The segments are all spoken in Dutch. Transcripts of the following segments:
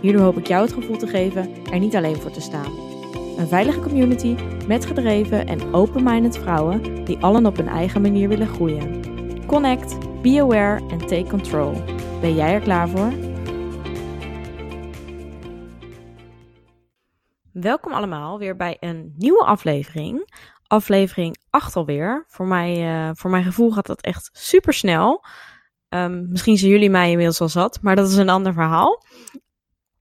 Hierdoor hoop ik jou het gevoel te geven er niet alleen voor te staan. Een veilige community met gedreven en open-minded vrouwen die allen op hun eigen manier willen groeien. Connect, be aware en take control. Ben jij er klaar voor? Welkom allemaal weer bij een nieuwe aflevering. Aflevering 8 alweer. Voor, mij, uh, voor mijn gevoel gaat dat echt super snel. Um, misschien zijn jullie mij inmiddels al zat, maar dat is een ander verhaal.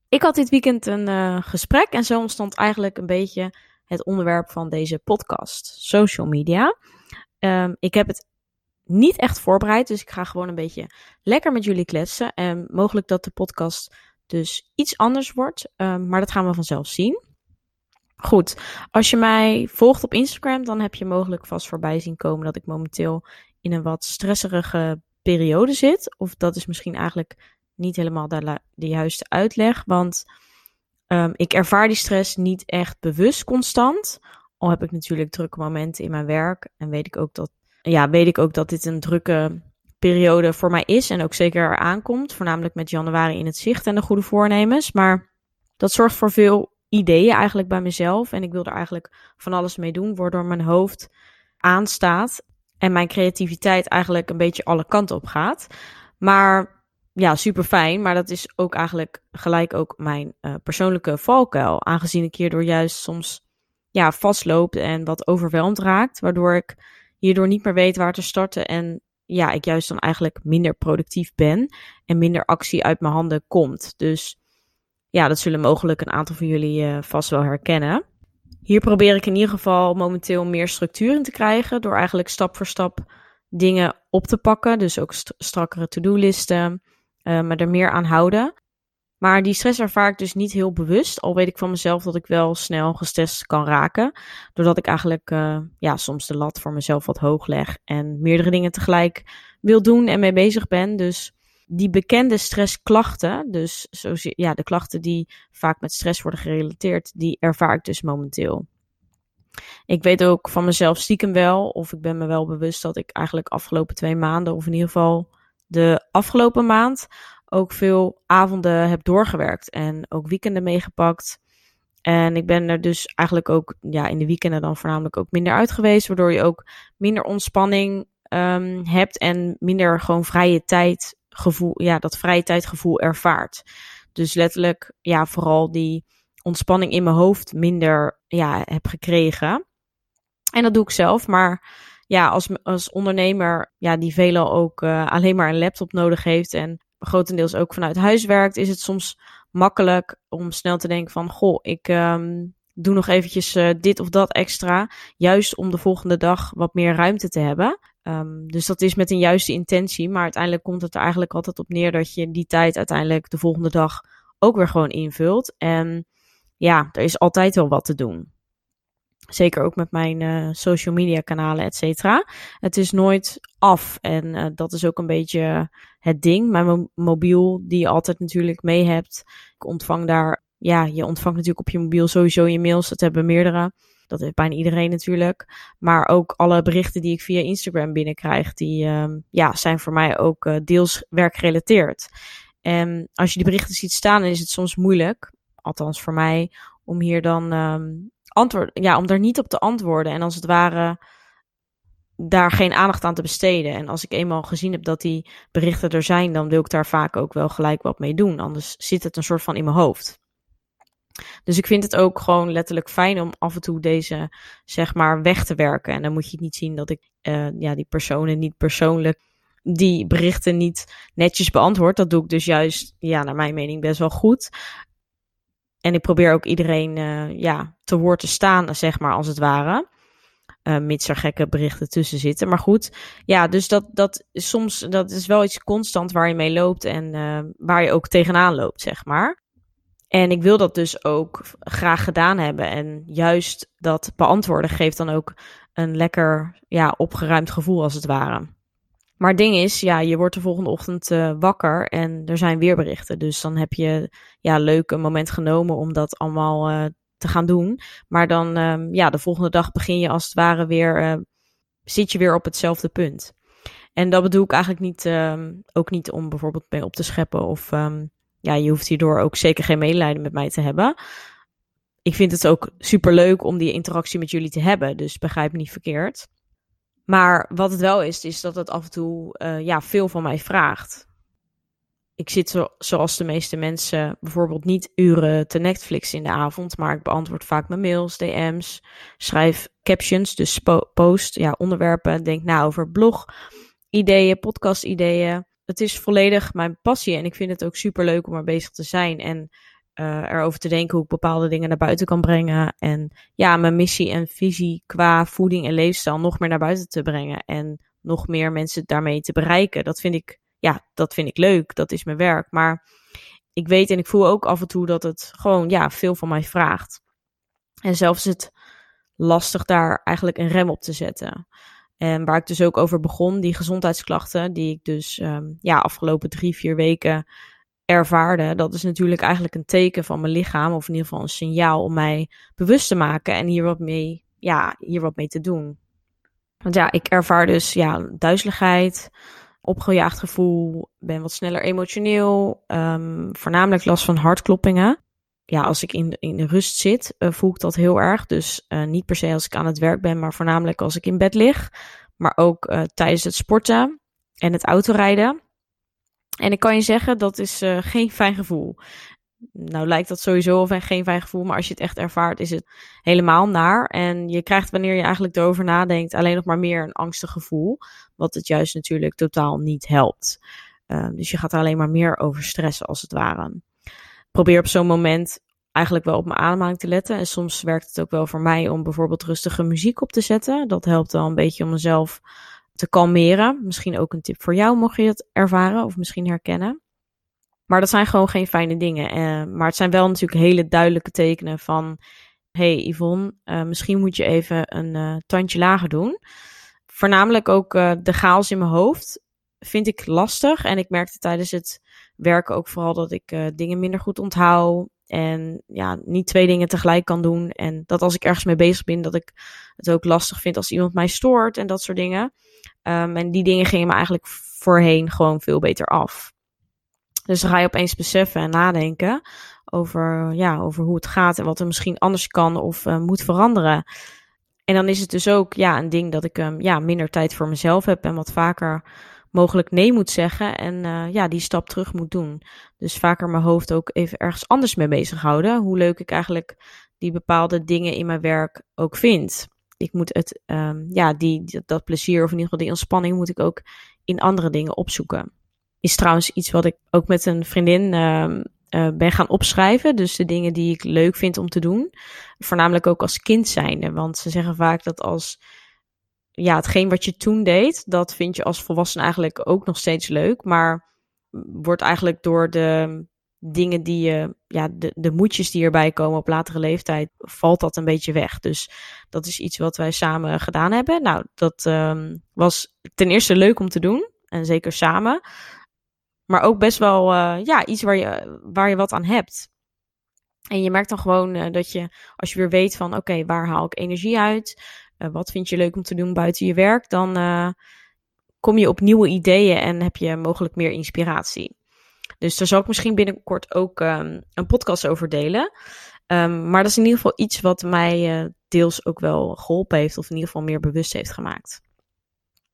Ik had dit weekend een uh, gesprek en zo ontstond eigenlijk een beetje het onderwerp van deze podcast: social media. Um, ik heb het niet echt voorbereid, dus ik ga gewoon een beetje lekker met jullie kletsen. En mogelijk dat de podcast dus iets anders wordt, um, maar dat gaan we vanzelf zien. Goed, als je mij volgt op Instagram, dan heb je mogelijk vast voorbij zien komen dat ik momenteel in een wat stresserige periode zit. Of dat is misschien eigenlijk niet helemaal de, juiste uitleg. Want um, ik ervaar die stress niet echt bewust constant. Al heb ik natuurlijk drukke momenten in mijn werk. En weet ik ook dat, ja, weet ik ook dat dit een drukke periode voor mij is. En ook zeker eraan komt. Voornamelijk met januari in het zicht en de goede voornemens. Maar dat zorgt voor veel ideeën eigenlijk bij mezelf. En ik wil er eigenlijk van alles mee doen. Waardoor mijn hoofd aanstaat. En mijn creativiteit eigenlijk een beetje alle kanten op gaat. Maar ja, super fijn. Maar dat is ook eigenlijk gelijk ook mijn uh, persoonlijke valkuil. Aangezien ik hierdoor juist soms ja, vastloopt en wat overweldigd raakt. Waardoor ik hierdoor niet meer weet waar te starten. En ja, ik juist dan eigenlijk minder productief ben. En minder actie uit mijn handen komt. Dus ja, dat zullen mogelijk een aantal van jullie uh, vast wel herkennen. Hier probeer ik in ieder geval momenteel meer structuur in te krijgen. Door eigenlijk stap voor stap dingen op te pakken. Dus ook st strakkere to-do-listen uh, me er meer aan houden. Maar die stress ervaar ik dus niet heel bewust. Al weet ik van mezelf dat ik wel snel gestrest kan raken. Doordat ik eigenlijk uh, ja, soms de lat voor mezelf wat hoog leg. En meerdere dingen tegelijk wil doen en mee bezig ben. Dus die bekende stressklachten, dus zo, ja, de klachten die vaak met stress worden gerelateerd, die ervaar ik dus momenteel. Ik weet ook van mezelf stiekem wel, of ik ben me wel bewust dat ik eigenlijk afgelopen twee maanden, of in ieder geval de afgelopen maand ook veel avonden heb doorgewerkt en ook weekenden meegepakt. En ik ben er dus eigenlijk ook ja, in de weekenden dan voornamelijk ook minder uit geweest, waardoor je ook minder ontspanning um, hebt en minder gewoon vrije tijd gevoel, ja, dat vrije tijdgevoel ervaart. Dus letterlijk, ja, vooral die ontspanning in mijn hoofd minder ja, heb gekregen. En dat doe ik zelf, maar ja, als, als ondernemer, ja, die veelal ook uh, alleen maar een laptop nodig heeft en grotendeels ook vanuit huis werkt, is het soms makkelijk om snel te denken van, goh, ik um, doe nog eventjes uh, dit of dat extra, juist om de volgende dag wat meer ruimte te hebben. Um, dus dat is met een juiste intentie, maar uiteindelijk komt het er eigenlijk altijd op neer dat je die tijd uiteindelijk de volgende dag ook weer gewoon invult. En ja, er is altijd wel wat te doen. Zeker ook met mijn uh, social media kanalen, et cetera. Het is nooit af. En uh, dat is ook een beetje het ding. Mijn mo mobiel, die je altijd natuurlijk mee hebt. Ik ontvang daar, ja, je ontvangt natuurlijk op je mobiel sowieso je mails. Dat hebben meerdere. Dat heeft bijna iedereen natuurlijk. Maar ook alle berichten die ik via Instagram binnenkrijg, die uh, ja, zijn voor mij ook uh, deels werkgerelateerd. En als je die berichten ziet staan, is het soms moeilijk, althans voor mij, om hier dan um, antwoord, ja, om daar niet op te antwoorden. En als het ware daar geen aandacht aan te besteden. En als ik eenmaal gezien heb dat die berichten er zijn, dan wil ik daar vaak ook wel gelijk wat mee doen. Anders zit het een soort van in mijn hoofd. Dus ik vind het ook gewoon letterlijk fijn om af en toe deze, zeg maar, weg te werken. En dan moet je niet zien dat ik uh, ja, die personen niet persoonlijk die berichten niet netjes beantwoord. Dat doe ik dus juist, ja, naar mijn mening best wel goed. En ik probeer ook iedereen uh, ja, te woord te staan, zeg maar, als het ware. Uh, mits er gekke berichten tussen zitten. Maar goed, ja, dus dat, dat soms, dat is wel iets constant waar je mee loopt en uh, waar je ook tegenaan loopt, zeg maar. En ik wil dat dus ook graag gedaan hebben. En juist dat beantwoorden geeft dan ook een lekker ja, opgeruimd gevoel als het ware. Maar het ding is, ja, je wordt de volgende ochtend uh, wakker en er zijn weerberichten. Dus dan heb je ja, leuk een moment genomen om dat allemaal uh, te gaan doen. Maar dan, um, ja, de volgende dag begin je als het ware weer, uh, zit je weer op hetzelfde punt. En dat bedoel ik eigenlijk niet, um, ook niet om bijvoorbeeld mee op te scheppen. Of um, ja, je hoeft hierdoor ook zeker geen medelijden met mij te hebben. Ik vind het ook super leuk om die interactie met jullie te hebben. Dus begrijp me niet verkeerd. Maar wat het wel is, is dat het af en toe uh, ja, veel van mij vraagt. Ik zit zo, zoals de meeste mensen bijvoorbeeld niet uren te Netflix in de avond, maar ik beantwoord vaak mijn mails, DM's, schrijf captions, dus post, ja, onderwerpen, denk na over blog, ideeën, podcast ideeën. Het is volledig mijn passie en ik vind het ook super leuk om er bezig te zijn en uh, erover te denken hoe ik bepaalde dingen naar buiten kan brengen. En ja, mijn missie en visie qua voeding en leefstijl nog meer naar buiten te brengen. En nog meer mensen daarmee te bereiken. Dat vind ik, ja, dat vind ik leuk. Dat is mijn werk. Maar ik weet en ik voel ook af en toe dat het gewoon, ja, veel van mij vraagt. En zelfs het lastig daar eigenlijk een rem op te zetten. En waar ik dus ook over begon, die gezondheidsklachten, die ik dus um, ja, afgelopen drie, vier weken ervaarde, dat is natuurlijk eigenlijk een teken van mijn lichaam, of in ieder geval een signaal om mij bewust te maken en hier wat mee, ja, hier wat mee te doen. Want ja, ik ervaar dus ja, duizeligheid, opgejaagd gevoel, ben wat sneller emotioneel, um, voornamelijk last van hartkloppingen. Ja, als ik in, in rust zit, uh, voel ik dat heel erg. Dus uh, niet per se als ik aan het werk ben, maar voornamelijk als ik in bed lig. Maar ook uh, tijdens het sporten en het autorijden. En ik kan je zeggen, dat is uh, geen fijn gevoel. Nou lijkt dat sowieso of geen fijn gevoel, maar als je het echt ervaart, is het helemaal naar. En je krijgt wanneer je eigenlijk erover nadenkt, alleen nog maar meer een angstig gevoel. Wat het juist natuurlijk totaal niet helpt. Uh, dus je gaat er alleen maar meer over stressen, als het ware. Probeer op zo'n moment eigenlijk wel op mijn ademhaling te letten. En soms werkt het ook wel voor mij om bijvoorbeeld rustige muziek op te zetten. Dat helpt wel een beetje om mezelf te kalmeren. Misschien ook een tip voor jou, mocht je het ervaren of misschien herkennen. Maar dat zijn gewoon geen fijne dingen. Uh, maar het zijn wel natuurlijk hele duidelijke tekenen van... hey Yvonne, uh, misschien moet je even een uh, tandje lager doen. Voornamelijk ook de chaos in mijn hoofd vind ik lastig. En ik merkte tijdens het werken ook vooral dat ik dingen minder goed onthoud. En ja, niet twee dingen tegelijk kan doen. En dat als ik ergens mee bezig ben, dat ik het ook lastig vind als iemand mij stoort en dat soort dingen. Um, en die dingen gingen me eigenlijk voorheen gewoon veel beter af. Dus dan ga je opeens beseffen en nadenken over, ja, over hoe het gaat en wat er misschien anders kan of uh, moet veranderen. En dan is het dus ook ja, een ding dat ik um, ja, minder tijd voor mezelf heb en wat vaker mogelijk nee moet zeggen en uh, ja, die stap terug moet doen. Dus vaker mijn hoofd ook even ergens anders mee bezighouden. Hoe leuk ik eigenlijk die bepaalde dingen in mijn werk ook vind ik moet het, um, ja, die, dat plezier of in ieder geval die ontspanning moet ik ook in andere dingen opzoeken. Is trouwens iets wat ik ook met een vriendin uh, uh, ben gaan opschrijven. Dus de dingen die ik leuk vind om te doen. Voornamelijk ook als kind zijnde. Want ze zeggen vaak dat als ja, hetgeen wat je toen deed, dat vind je als volwassene eigenlijk ook nog steeds leuk. Maar wordt eigenlijk door de dingen die je, ja, de, de moedjes die erbij komen op latere leeftijd, valt dat een beetje weg. Dus dat is iets wat wij samen gedaan hebben. Nou, dat um, was ten eerste leuk om te doen. En zeker samen. Maar ook best wel, uh, ja, iets waar je, waar je wat aan hebt. En je merkt dan gewoon uh, dat je, als je weer weet van, oké, waar haal ik energie uit? Uh, wat vind je leuk om te doen buiten je werk? Dan kom je op nieuwe ideeën en heb je mogelijk meer inspiratie. Dus daar zal ik misschien binnenkort ook um, een podcast over delen. Um, maar dat is in ieder geval iets wat mij uh, deels ook wel geholpen heeft, of in ieder geval meer bewust heeft gemaakt.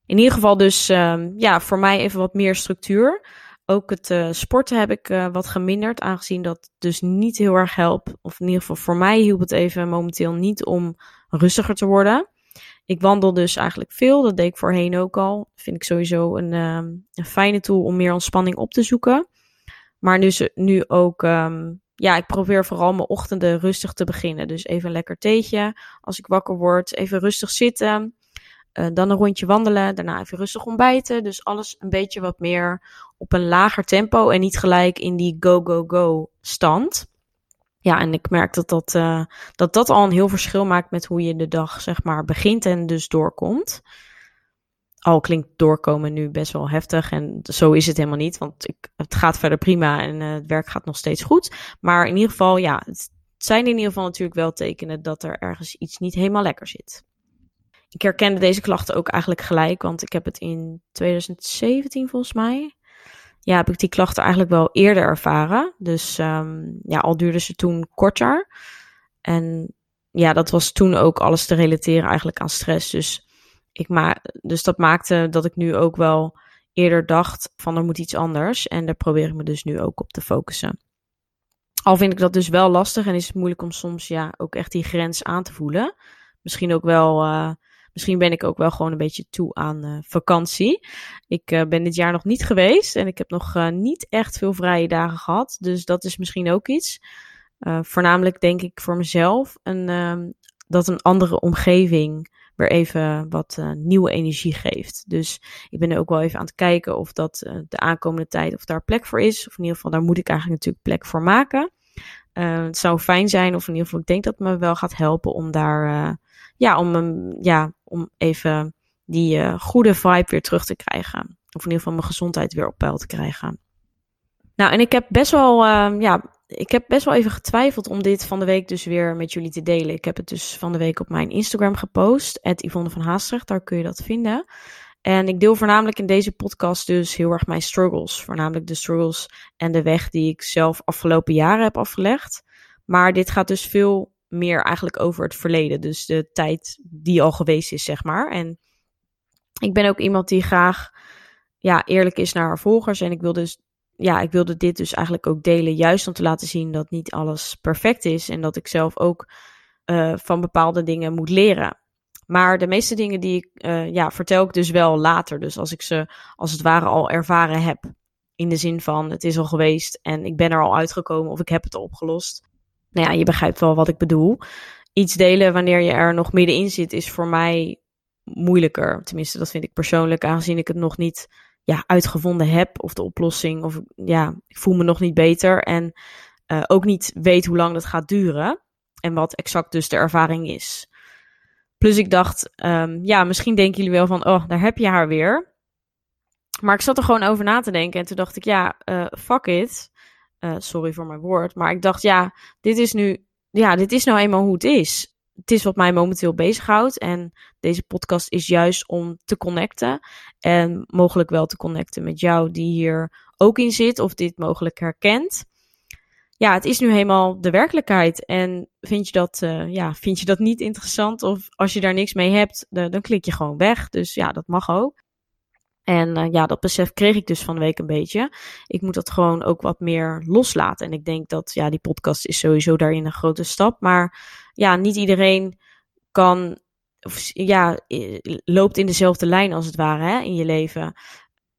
In ieder geval dus, um, ja, voor mij even wat meer structuur. Ook het sporten heb ik wat geminderd, aangezien dat dus niet heel erg helpt. Of in ieder geval voor mij hielp het even momenteel niet om rustiger te worden. Ik wandel dus eigenlijk veel, dat deed ik voorheen ook al. Vind ik sowieso een, um, een fijne tool om meer ontspanning op te zoeken. Maar nu, nu ook, um, ja, ik probeer vooral mijn ochtenden rustig te beginnen. Dus even een lekker theetje als ik wakker word. Even rustig zitten. Uh, dan een rondje wandelen. Daarna even rustig ontbijten. Dus alles een beetje wat meer op een lager tempo. En niet gelijk in die go, go, go stand. Ja, en ik merk dat dat, uh, dat dat al een heel verschil maakt met hoe je de dag, zeg maar, begint en dus doorkomt. Al klinkt doorkomen nu best wel heftig en zo is het helemaal niet, want ik, het gaat verder prima en uh, het werk gaat nog steeds goed. Maar in ieder geval, ja, het zijn in ieder geval natuurlijk wel tekenen dat er ergens iets niet helemaal lekker zit. Ik herkende deze klachten ook eigenlijk gelijk, want ik heb het in 2017 volgens mij ja, heb ik die klachten eigenlijk wel eerder ervaren. Dus um, ja, al duurde ze toen korter. En ja, dat was toen ook alles te relateren eigenlijk aan stress. Dus, ik ma dus dat maakte dat ik nu ook wel eerder dacht van er moet iets anders. En daar probeer ik me dus nu ook op te focussen. Al vind ik dat dus wel lastig en is het moeilijk om soms ja ook echt die grens aan te voelen. Misschien ook wel uh, Misschien ben ik ook wel gewoon een beetje toe aan uh, vakantie. Ik uh, ben dit jaar nog niet geweest en ik heb nog uh, niet echt veel vrije dagen gehad. Dus dat is misschien ook iets. voornamelijk denk ik voor mezelf een, ehm, dat een andere omgeving weer even wat nieuwe energie geeft. Dus ik ben er ook wel even aan het kijken of dat de aankomende tijd of daar plek voor is. Of in ieder geval, daar moet ik eigenlijk natuurlijk plek voor maken. het zou fijn zijn, of in ieder geval, ik denk dat het me wel gaat helpen om daar ja, om, um, ja, om even die uh, goede vibe weer terug te krijgen. Of in ieder geval mijn gezondheid weer op peil te krijgen. Nou, en ik heb best wel, uh, ja, ik heb best wel even getwijfeld om dit van de week dus weer met jullie te delen. Ik heb het dus van de week op mijn Instagram gepost, Yvonne van Haastrecht, daar kun je dat vinden. En ik deel voornamelijk in deze podcast dus heel erg mijn struggles. Voornamelijk de struggles en de weg die ik zelf afgelopen jaren heb afgelegd. Maar dit gaat dus veel meer eigenlijk over het verleden. Dus de tijd die al geweest is, zeg maar. En ik ben ook iemand die graag ja, eerlijk is naar haar volgers. En ik wilde, dus, ja, ik wilde dit dus eigenlijk ook delen. Juist om te laten zien dat niet alles perfect is. En dat ik zelf ook uh, van bepaalde dingen moet leren. Maar de meeste dingen die ik uh, ja, vertel ik dus wel later. Dus als ik ze als het ware al ervaren heb. In de zin van het is al geweest en ik ben er al uitgekomen of ik heb het al opgelost nou ja, je begrijpt wel wat ik bedoel. Iets delen wanneer je er nog middenin zit, is voor mij moeilijker. Tenminste, dat vind ik persoonlijk, aangezien ik het nog niet ja, uitgevonden heb. Of de oplossing, of ja, ik voel me nog niet beter. En uh, ook niet weet hoe lang dat gaat duren. En wat exact dus de ervaring is. Plus ik dacht, um, ja, misschien denken jullie wel van, oh, daar heb je haar weer. Maar ik zat er gewoon over na te denken. En toen dacht ik, ja, uh, fuck it. Uh, sorry voor mijn woord. Maar ik dacht, ja, dit is nu, ja, dit is nou eenmaal hoe het is. Het is wat mij momenteel bezighoudt. En deze podcast is juist om te connecten. En mogelijk wel te connecten met jou die hier ook in zit. Of dit mogelijk herkent. Ja, het is nu helemaal de werkelijkheid. En vind je dat, uh, ja, vind je dat niet interessant? Of als je daar niks mee hebt, dan klik je gewoon weg. Dus ja, dat mag ook. En uh, ja, dat besef kreeg ik dus van de week een beetje. Ik moet dat gewoon ook wat meer loslaten. En ik denk dat, ja, die podcast is sowieso daarin een grote stap. Maar ja, niet iedereen kan, of, ja, loopt in dezelfde lijn als het ware hè, in je leven.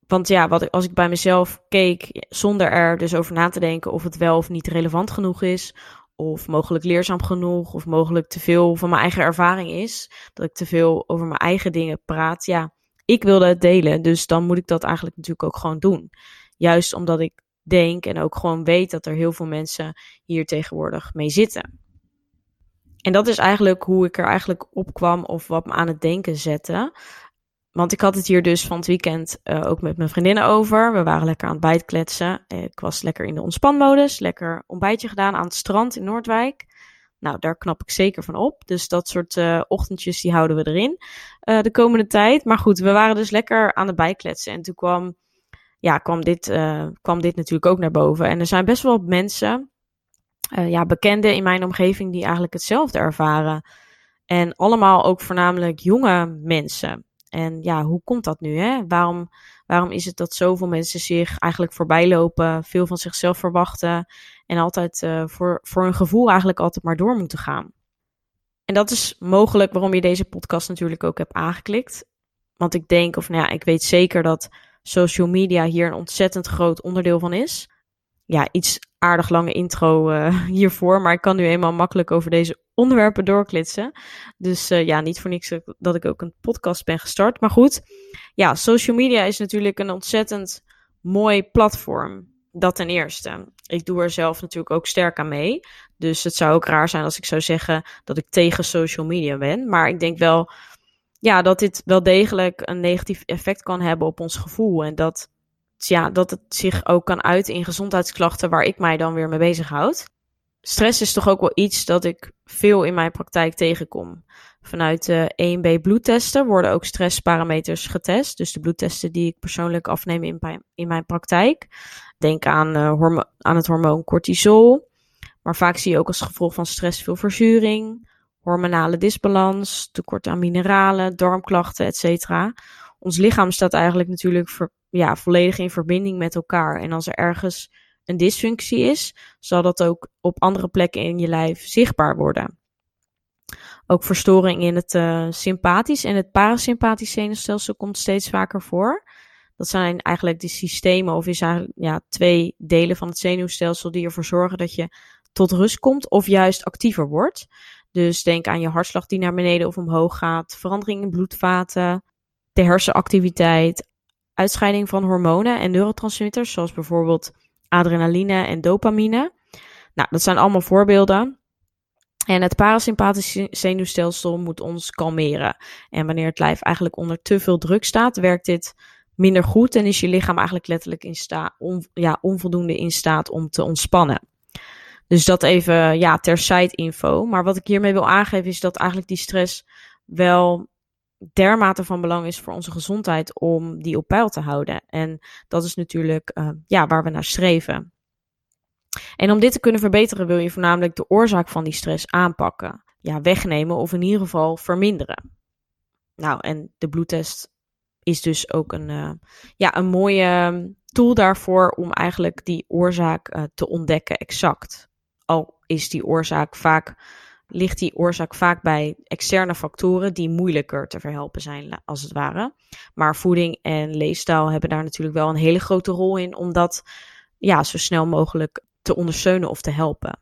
Want ja, wat, als ik bij mezelf keek, zonder er dus over na te denken of het wel of niet relevant genoeg is, of mogelijk leerzaam genoeg, of mogelijk te veel van mijn eigen ervaring is, dat ik te veel over mijn eigen dingen praat, ja, ik wilde het delen. Dus dan moet ik dat eigenlijk natuurlijk ook gewoon doen. Juist omdat ik denk en ook gewoon weet dat er heel veel mensen hier tegenwoordig mee zitten. En dat is eigenlijk hoe ik er eigenlijk op kwam of wat me aan het denken zette. Want ik had het hier dus van het weekend uh, ook met mijn vriendinnen over. We waren lekker aan het bijtkletsen. Ik was lekker in de ontspanmodus. Lekker ontbijtje gedaan aan het strand in Noordwijk. Nou, daar knap ik zeker van op. Dus dat soort uh, ochtendjes, die houden we erin uh, de komende tijd. Maar goed, we waren dus lekker aan het bijkletsen. En toen kwam, ja, kwam, dit, uh, kwam dit natuurlijk ook naar boven. En er zijn best wel mensen, ja, bekenden in mijn omgeving, die eigenlijk hetzelfde ervaren. En allemaal ook voornamelijk jonge mensen. En ja, hoe komt dat nu? Hè? Waarom, waarom is het dat zoveel mensen zich eigenlijk voorbij lopen, veel van zichzelf verwachten en altijd uh, voor, voor hun gevoel eigenlijk altijd maar door moeten gaan? En dat is mogelijk waarom je deze podcast natuurlijk ook hebt aangeklikt. Want ik denk, of nou ja, ik weet zeker dat social media hier een ontzettend groot onderdeel van is. Ja, iets aardig lange intro uh, hiervoor, maar ik kan nu eenmaal makkelijk over deze onderwerpen doorklitsen. Dus uh, ja, niet voor niks dat ik ook een podcast ben gestart. Maar goed, ja, social media is natuurlijk een ontzettend mooi platform. Dat ten eerste. ik doe er zelf natuurlijk ook sterk aan mee. Dus het zou ook raar zijn als ik zou zeggen dat ik tegen social media ben. Maar ik denk wel ja, dat dit wel degelijk een negatief effect kan hebben op ons gevoel. En dat, ja, dat het zich ook kan uiten in gezondheidsklachten waar ik mij dan weer mee bezighoud. Stress is toch ook wel iets dat ik veel in mijn praktijk tegenkom. Vanuit de 1B bloedtesten worden ook stressparameters getest. Dus de bloedtesten die ik persoonlijk afneem in mijn, in mijn praktijk. Denk aan, uh, aan het hormoon cortisol. Maar vaak zie je ook als gevolg van stress veel verzuring, hormonale disbalans, tekort aan mineralen, darmklachten, etc. Ons lichaam staat eigenlijk natuurlijk ja, volledig in verbinding met elkaar. En als er ergens een dysfunctie is, zal dat ook op andere plekken in je lijf zichtbaar worden. Ook verstoring in het uh, sympathisch en het parasympathisch zenuwstelsel komt steeds vaker voor. Dat zijn eigenlijk de systemen, of is eigenlijk ja, twee delen van het zenuwstelsel die ervoor zorgen dat je tot rust komt of juist actiever wordt. Dus denk aan je hartslag die naar beneden of omhoog gaat, verandering in bloedvaten, de hersenactiviteit, uitscheiding van hormonen en neurotransmitters, zoals bijvoorbeeld adrenaline en dopamine. Nou, dat zijn allemaal voorbeelden. En het parasympathische zenuwstelsel moet ons kalmeren. En wanneer het lijf eigenlijk onder te veel druk staat, werkt dit minder goed en is je lichaam eigenlijk letterlijk in staat, ja, onvoldoende in staat om te ontspannen. Dus dat even ja, ter side info. Maar wat ik hiermee wil aangeven is dat eigenlijk die stress wel dermate van belang is voor onze gezondheid om die op peil te houden. En dat is natuurlijk uh, ja, waar we naar streven. En om dit te kunnen verbeteren wil je voornamelijk de oorzaak van die stress aanpakken. Ja, wegnemen of in ieder geval verminderen. Nou, en de bloedtest is dus ook een, uh, ja, een mooie tool daarvoor om eigenlijk die oorzaak uh, te ontdekken exact. Al is die oorzaak vaak, ligt die oorzaak vaak bij externe factoren die moeilijker te verhelpen zijn, als het ware. Maar voeding en leefstijl hebben daar natuurlijk wel een hele grote rol in om dat ja, zo snel mogelijk te ondersteunen of te helpen.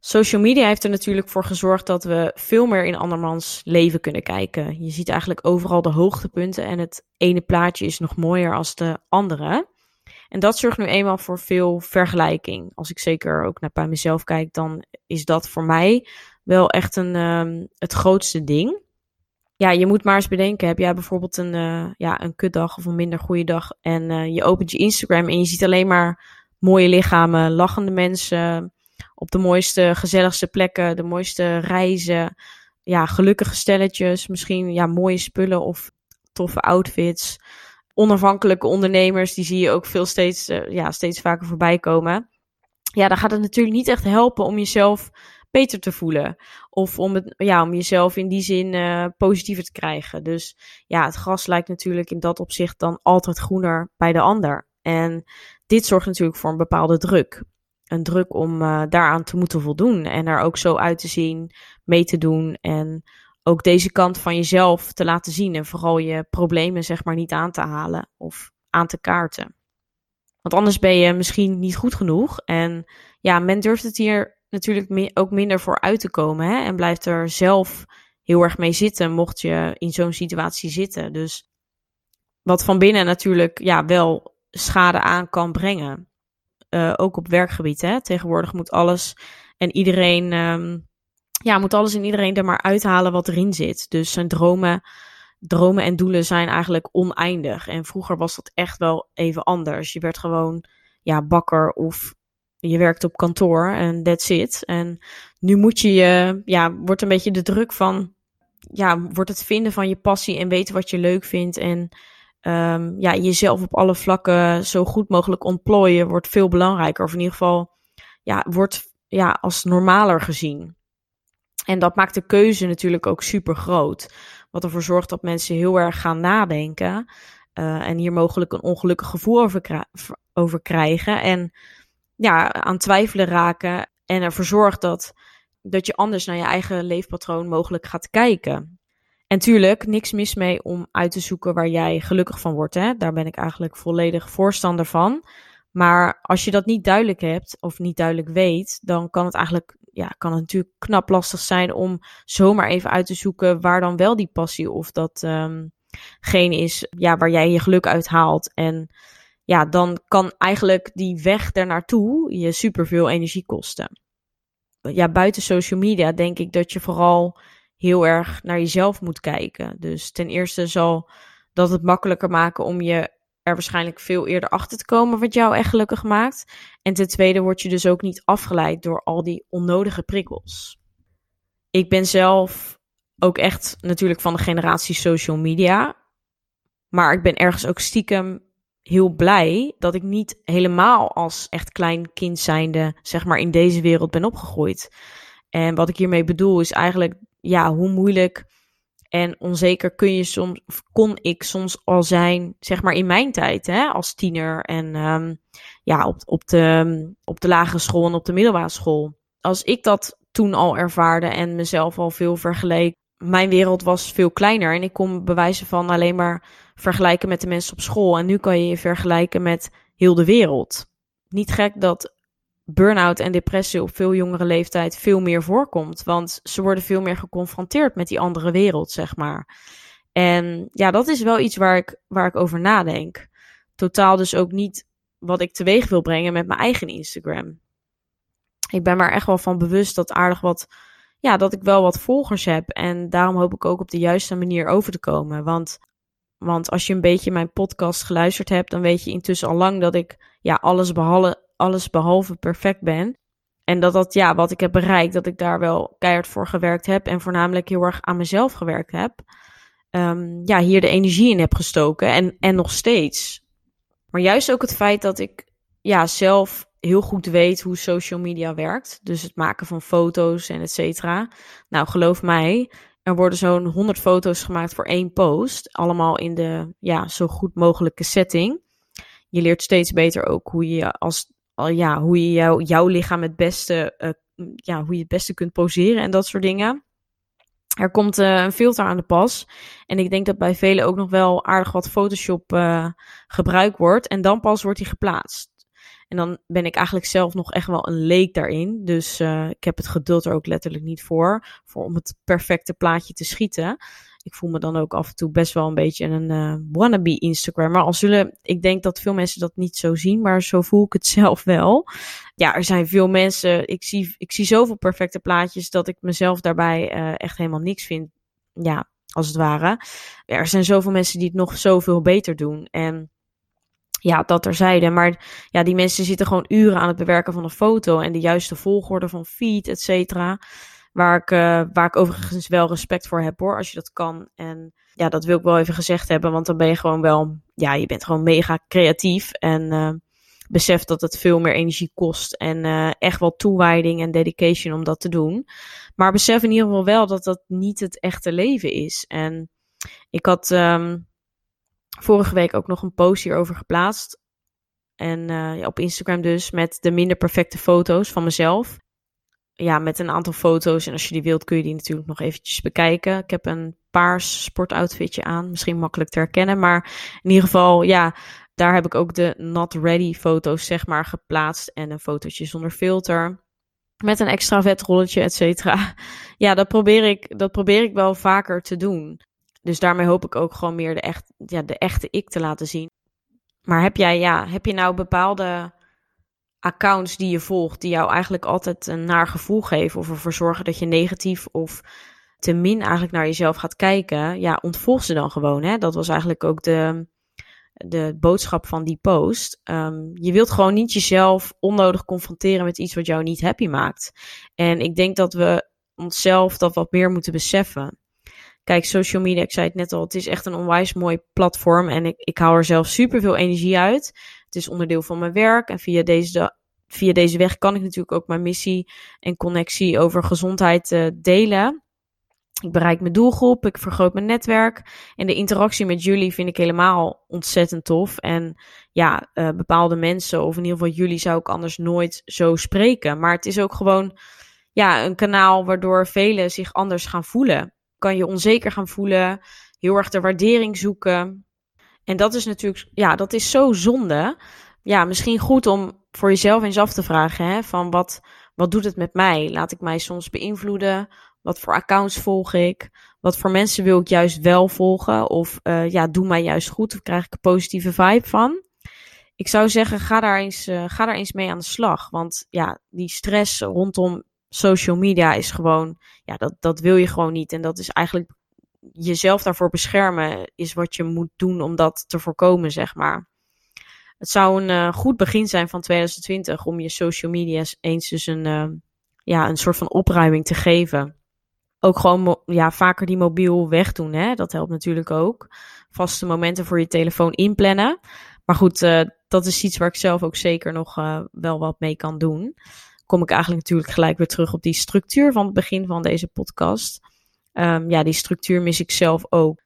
Social media heeft er natuurlijk voor gezorgd dat we veel meer in andermans leven kunnen kijken. Je ziet eigenlijk overal de hoogtepunten en het ene plaatje is nog mooier als de andere. En dat zorgt nu eenmaal voor veel vergelijking. Als ik zeker ook naar bij mezelf kijk, dan is dat voor mij wel echt een, um, het grootste ding. Ja, je moet maar eens bedenken. Heb jij bijvoorbeeld een, uh, ja, een kutdag of een minder goede dag en uh, je opent je Instagram en je ziet alleen maar mooie lichamen, lachende mensen, op de mooiste, gezelligste plekken, de mooiste reizen, ja, gelukkige stelletjes, misschien ja, mooie spullen of toffe outfits onafhankelijke ondernemers, die zie je ook veel steeds, uh, ja, steeds vaker voorbij komen. Ja, dan gaat het natuurlijk niet echt helpen om jezelf beter te voelen. Of om, het, ja, om jezelf in die zin uh, positiever te krijgen. Dus ja, het gras lijkt natuurlijk in dat opzicht dan altijd groener bij de ander. En dit zorgt natuurlijk voor een bepaalde druk. Een druk om uh, daaraan te moeten voldoen en er ook zo uit te zien, mee te doen en ook deze kant van jezelf te laten zien en vooral je problemen zeg maar niet aan te halen of aan te kaarten. Want anders ben je misschien niet goed genoeg en ja, men durft het hier natuurlijk ook minder voor uit te komen hè? en blijft er zelf heel erg mee zitten mocht je in zo'n situatie zitten. Dus wat van binnen natuurlijk ja, wel schade aan kan brengen. Uh, ook op werkgebied. Hè? Tegenwoordig moet alles en iedereen um, ja, moet alles en iedereen er maar uithalen wat erin zit. Dus zijn dromen, dromen en doelen zijn eigenlijk oneindig. En vroeger was dat echt wel even anders. Je werd gewoon ja, bakker of je werkt op kantoor en that's it. En nu moet je je, ja, wordt een beetje de druk van, ja, wordt het vinden van je passie en weten wat je leuk vindt en um, ja, jezelf op alle vlakken zo goed mogelijk ontplooien wordt veel belangrijker. Of in ieder geval, ja, wordt ja, als normaler gezien. En dat maakt de keuze natuurlijk ook super groot. Wat ervoor zorgt dat mensen heel erg gaan nadenken. Uh, en hier mogelijk een ongelukkig gevoel over, over krijgen. En ja, aan twijfelen raken. En ervoor zorgt dat, dat je anders naar je eigen leefpatroon mogelijk gaat kijken. En tuurlijk, niks mis mee om uit te zoeken waar jij gelukkig van wordt. Hè? Daar ben ik eigenlijk volledig voorstander van. Maar als je dat niet duidelijk hebt of niet duidelijk weet, dan kan het eigenlijk ja, kan het natuurlijk knap lastig zijn om zomaar even uit te zoeken waar dan wel die passie of dat um, geen is ja, waar jij je geluk uit haalt. En ja, dan kan eigenlijk die weg ernaartoe je superveel energie kosten. Ja, buiten social media denk ik dat je vooral heel erg naar jezelf moet kijken. Dus ten eerste zal dat het makkelijker maken om je er waarschijnlijk veel eerder achter te komen wat jou echt gelukkig maakt. En ten tweede word je dus ook niet afgeleid door al die onnodige prikkels. Ik ben zelf ook echt natuurlijk van de generatie social media. Maar ik ben ergens ook stiekem heel blij dat ik niet helemaal als echt klein kind zijnde, zeg maar, in deze wereld ben opgegroeid. En wat ik hiermee bedoel is eigenlijk, ja, hoe moeilijk en onzeker kun je soms, kon ik soms al zijn, zeg maar in mijn tijd, hè, als tiener en um, ja, op, op, de, op de lagere school en op de middelbare school. Als ik dat toen al ervaarde en mezelf al veel vergeleek, mijn wereld was veel kleiner en ik kon bewijzen van alleen maar vergelijken met de mensen op school. En nu kan je je vergelijken met heel de wereld. Niet gek dat burn-out en depressie op veel jongere leeftijd veel meer voorkomt. Want ze worden veel meer geconfronteerd met die andere wereld, zeg maar. En ja, dat is wel iets waar ik, waar ik over nadenk. Totaal dus ook niet wat ik teweeg wil brengen met mijn eigen Instagram. Ik ben maar echt wel van bewust dat aardig wat, ja, dat ik wel wat volgers heb. En daarom hoop ik ook op de juiste manier over te komen. Want, want als je een beetje mijn podcast geluisterd hebt, dan weet je intussen al lang dat ik ja, alles behalve, alles behalve perfect ben. En dat dat, ja, wat ik heb bereikt, dat ik daar wel keihard voor gewerkt heb. En voornamelijk heel erg aan mezelf gewerkt heb. Um, ja, hier de energie in heb gestoken. En, en nog steeds. Maar juist ook het feit dat ik ja, zelf heel goed weet hoe social media werkt. Dus het maken van foto's en et cetera. Nou, geloof mij, er worden zo'n 100 foto's gemaakt voor één post. Allemaal in de ja, zo goed mogelijke setting je leert steeds beter ook hoe je als ja, hoe je jou, jouw lichaam het beste, uh, ja, hoe je het beste kunt poseren en dat soort dingen. Er komt uh, een filter aan de pas. En ik denk dat bij velen ook nog wel aardig wat Photoshop uh, gebruikt wordt. En dan pas wordt hij geplaatst. En dan ben ik eigenlijk zelf nog echt wel een leek daarin. Dus ik heb het geduld er ook letterlijk niet voor. voor om het perfecte plaatje te schieten ik voel me dan ook af en toe best wel een beetje een uh, wannabe Instagrammer. Al zullen, ik denk dat veel mensen dat niet zo zien, maar zo voel ik het zelf wel. Ja, er zijn veel mensen, ik zie, ik zie zoveel perfecte plaatjes dat ik mezelf daarbij uh, echt helemaal niks vind. Ja, als het ware. Er zijn zoveel mensen die het nog zoveel beter doen. En ja, dat terzijde. Maar ja, die mensen zitten gewoon uren aan het bewerken van een foto en de juiste volgorde van feed, et cetera. Waar ik, uh, waar ik overigens wel respect voor heb hoor, als je dat kan. En ja, dat wil ik wel even gezegd hebben, want dan ben je gewoon wel, ja, je bent gewoon mega creatief. En uh, besef dat het veel meer energie kost. En uh, echt wel toewijding en dedication om dat te doen. Maar besef in ieder geval wel dat dat niet het echte leven is. En ik had um, vorige week ook nog een post hierover geplaatst. En uh, op Instagram dus met de minder perfecte foto's van mezelf ja, met een aantal foto's. En als je die wilt, kun je die natuurlijk nog eventjes bekijken. Ik heb een paars sportoutfitje aan. Misschien makkelijk te herkennen. Maar in ieder geval, ja, daar heb ik ook de not ready foto's, zeg maar, geplaatst. En een fotootje zonder filter. Met een extra vetrolletje, et cetera. Ja, dat probeer, ik, dat probeer ik wel vaker te doen. Dus daarmee hoop ik ook gewoon meer de, echt, ja, de echte ik te laten zien. Maar heb jij, ja, heb je nou bepaalde accounts die je volgt, die jou eigenlijk altijd een naar gevoel geven of ervoor zorgen dat je negatief of te min eigenlijk naar jezelf gaat kijken, ja, ontvolg ze dan gewoon. Hè? Dat was eigenlijk ook de, de boodschap van die post. Um, je wilt gewoon niet jezelf onnodig confronteren met iets wat jou niet happy maakt. En ik denk dat we onszelf dat wat meer moeten beseffen. Kijk, social media, ik zei het net al, het is echt een onwijs mooi platform en ik, ik hou er zelf super veel energie uit. Het is onderdeel van mijn werk en via deze, via deze weg kan ik natuurlijk ook mijn missie en connectie over gezondheid uh, delen. Ik bereik mijn doelgroep, ik vergroot mijn netwerk. En de interactie met jullie vind ik helemaal ontzettend tof. En ja, uh, bepaalde mensen, of in ieder geval jullie, zou ik anders nooit zo spreken. Maar het is ook gewoon ja, een kanaal waardoor velen zich anders gaan voelen. Kan je onzeker gaan voelen, heel erg de waardering zoeken. En dat is natuurlijk, ja, dat is zo zonde. Ja, misschien goed om voor jezelf eens af te vragen, hè, van wat, wat doet het met mij? Laat ik mij soms beïnvloeden? Wat voor accounts volg ik? Wat voor mensen wil ik juist wel volgen? Of uh, ja, doe mij juist goed? Of krijg ik een positieve vibe van? ik zou zeggen, ga daar, eens, uh, ga daar eens mee aan de slag. Want ja, die stress rondom social media is gewoon, ja, dat, dat wil je gewoon niet. En dat is eigenlijk jezelf daarvoor beschermen, is wat je moet doen om dat te voorkomen, zeg maar. Het zou een uh, goed begin zijn van 2020 om je social media eens dus een, uh, ja, een soort van opruiming te geven. Ook gewoon ja, vaker die mobiel wegdoen, hè? dat helpt natuurlijk ook. Vaste momenten voor je telefoon inplannen. Maar goed, uh, dat is iets waar ik zelf ook zeker nog wel wat mee kan doen. Kom ik eigenlijk natuurlijk gelijk weer terug op die structuur van het begin van deze podcast. Um, ja, die structuur mis ik zelf ook.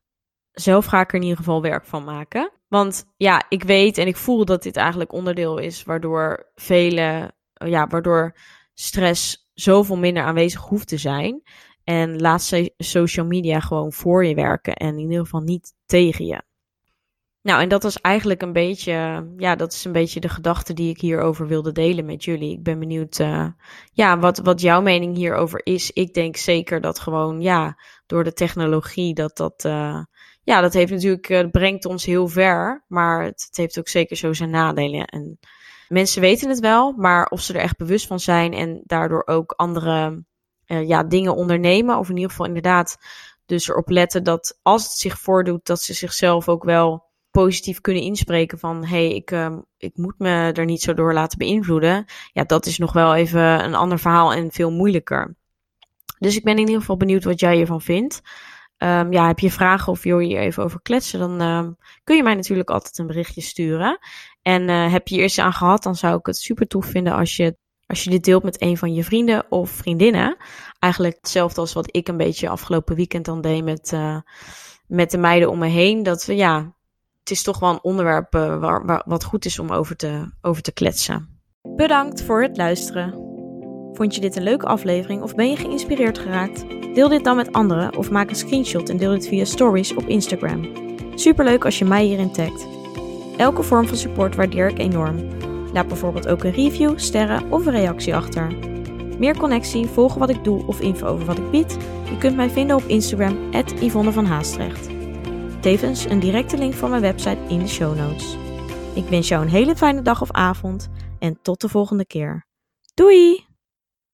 Zelf ga ik er in ieder geval werk van maken. Want ja, ik weet en ik voel dat dit eigenlijk onderdeel is waardoor vele, ja, waardoor stress zoveel minder aanwezig hoeft te zijn. En laat social media gewoon voor je werken en in ieder geval niet tegen je. Nou, en dat was eigenlijk een beetje, ja, dat is een beetje de gedachte die ik hierover wilde delen met jullie. Ik ben benieuwd, uh, ja, wat, wat jouw mening hierover is. Ik denk zeker dat gewoon, ja, door de technologie, dat dat, uh, ja, dat heeft natuurlijk, uh, brengt ons heel ver, maar het, het, heeft ook zeker zo zijn nadelen. En mensen weten het wel, maar of ze er echt bewust van zijn en daardoor ook andere, ja, dingen ondernemen, of in ieder geval inderdaad dus erop letten dat als het zich voordoet, dat ze zichzelf ook wel positief kunnen inspreken van hey, ik, uh, ik moet me er niet zo door laten beïnvloeden. Ja, dat is nog wel even een ander verhaal en veel moeilijker. Dus ik ben in ieder geval benieuwd wat jij hiervan vindt. Um, ja, heb je vragen of wil je hier even over kletsen, dan uh, kun je mij natuurlijk altijd een berichtje sturen. En uh, heb je eerst aan gehad, dan zou ik het super tof vinden als je, als je dit deelt met een van je vrienden of vriendinnen. Eigenlijk hetzelfde als wat ik een beetje afgelopen weekend dan deed met, uh, met de meiden om me heen. Dat we ja, het is toch wel een onderwerp waar, waar, wat goed is om over te, over te kletsen. Bedankt voor het luisteren. Vond je dit een leuke aflevering of ben je geïnspireerd geraakt? Deel dit dan met anderen of maak een screenshot en deel dit via stories op Instagram. Superleuk als je mij hierin tagt. Elke vorm van support waardeer ik enorm. Laat bijvoorbeeld ook een review, sterren of een reactie achter. Meer connectie, volgen wat ik doe of info over wat ik bied? Je kunt mij vinden op Instagram, Yvonne van Haastrecht. Tevens een directe link van mijn website in de show notes. Ik wens jou een hele fijne dag of avond en tot de volgende keer. Doei!